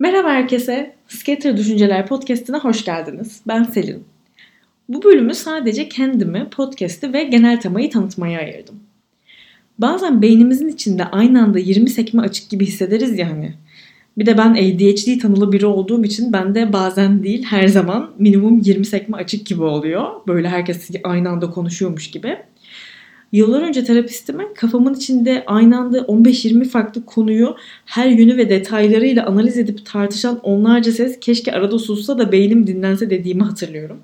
Merhaba herkese. Scatter Düşünceler Podcast'ine hoş geldiniz. Ben Selin. Bu bölümü sadece kendimi, podcast'i ve genel temayı tanıtmaya ayırdım. Bazen beynimizin içinde aynı anda 20 sekme açık gibi hissederiz ya hani. Bir de ben ADHD tanılı biri olduğum için bende bazen değil her zaman minimum 20 sekme açık gibi oluyor. Böyle herkes aynı anda konuşuyormuş gibi. Yıllar önce terapistime kafamın içinde aynı anda 15-20 farklı konuyu her yönü ve detaylarıyla analiz edip tartışan onlarca ses keşke arada sussa da beynim dinlense dediğimi hatırlıyorum.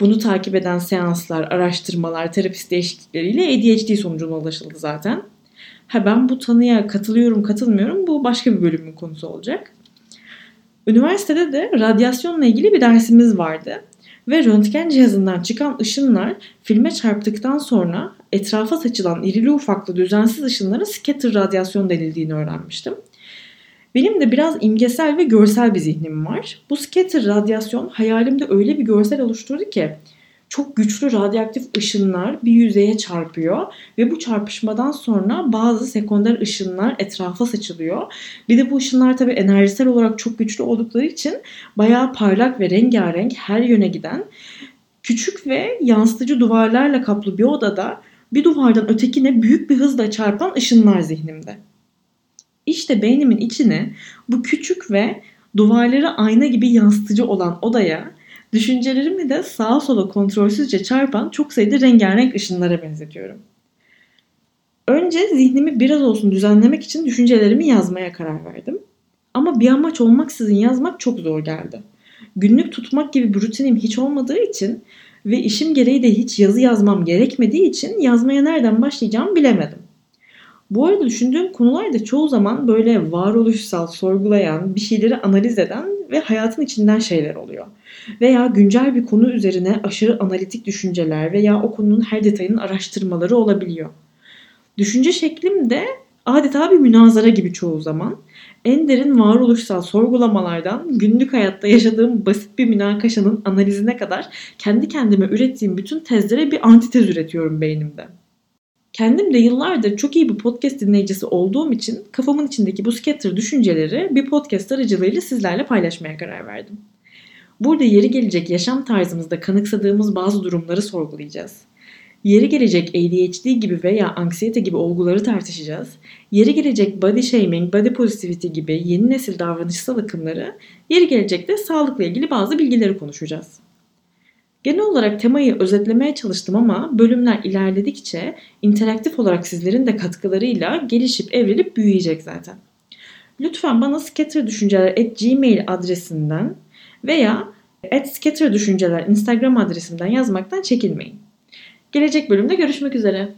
Bunu takip eden seanslar, araştırmalar, terapist değişiklikleriyle ADHD sonucuna ulaşıldı zaten. Ha ben bu tanıya katılıyorum katılmıyorum bu başka bir bölümün konusu olacak. Üniversitede de radyasyonla ilgili bir dersimiz vardı. Ve röntgen cihazından çıkan ışınlar filme çarptıktan sonra etrafa saçılan irili ufaklı düzensiz ışınlara scatter radyasyon denildiğini öğrenmiştim. Benim de biraz imgesel ve görsel bir zihnim var. Bu scatter radyasyon hayalimde öyle bir görsel oluşturdu ki çok güçlü radyoaktif ışınlar bir yüzeye çarpıyor ve bu çarpışmadan sonra bazı sekonder ışınlar etrafa saçılıyor. Bir de bu ışınlar tabii enerjisel olarak çok güçlü oldukları için bayağı parlak ve rengarenk her yöne giden küçük ve yansıtıcı duvarlarla kaplı bir odada bir duvardan ötekine büyük bir hızla çarpan ışınlar zihnimde. İşte beynimin içine bu küçük ve duvarları ayna gibi yansıtıcı olan odaya Düşüncelerimi de sağa sola kontrolsüzce çarpan çok sayıda rengarenk ışınlara benzetiyorum. Önce zihnimi biraz olsun düzenlemek için düşüncelerimi yazmaya karar verdim. Ama bir amaç olmaksızın yazmak çok zor geldi. Günlük tutmak gibi bir rutinim hiç olmadığı için ve işim gereği de hiç yazı yazmam gerekmediği için yazmaya nereden başlayacağımı bilemedim. Bu arada düşündüğüm konular da çoğu zaman böyle varoluşsal, sorgulayan, bir şeyleri analiz eden ve hayatın içinden şeyler oluyor. Veya güncel bir konu üzerine aşırı analitik düşünceler veya o konunun her detayının araştırmaları olabiliyor. Düşünce şeklim de adeta bir münazara gibi çoğu zaman. En derin varoluşsal sorgulamalardan günlük hayatta yaşadığım basit bir münakaşanın analizine kadar kendi kendime ürettiğim bütün tezlere bir antitez üretiyorum beynimde. Kendim de yıllardır çok iyi bir podcast dinleyicisi olduğum için kafamın içindeki bu scatter düşünceleri bir podcast aracılığıyla sizlerle paylaşmaya karar verdim. Burada yeri gelecek yaşam tarzımızda kanıksadığımız bazı durumları sorgulayacağız. Yeri gelecek ADHD gibi veya anksiyete gibi olguları tartışacağız. Yeri gelecek body shaming, body positivity gibi yeni nesil davranışsal akımları, yeri gelecek de sağlıkla ilgili bazı bilgileri konuşacağız. Genel olarak temayı özetlemeye çalıştım ama bölümler ilerledikçe interaktif olarak sizlerin de katkılarıyla gelişip evrilip büyüyecek zaten. Lütfen bana scatterdüşünceler.gmail adresinden veya @scatterdüşünceler Instagram adresimden yazmaktan çekinmeyin. Gelecek bölümde görüşmek üzere.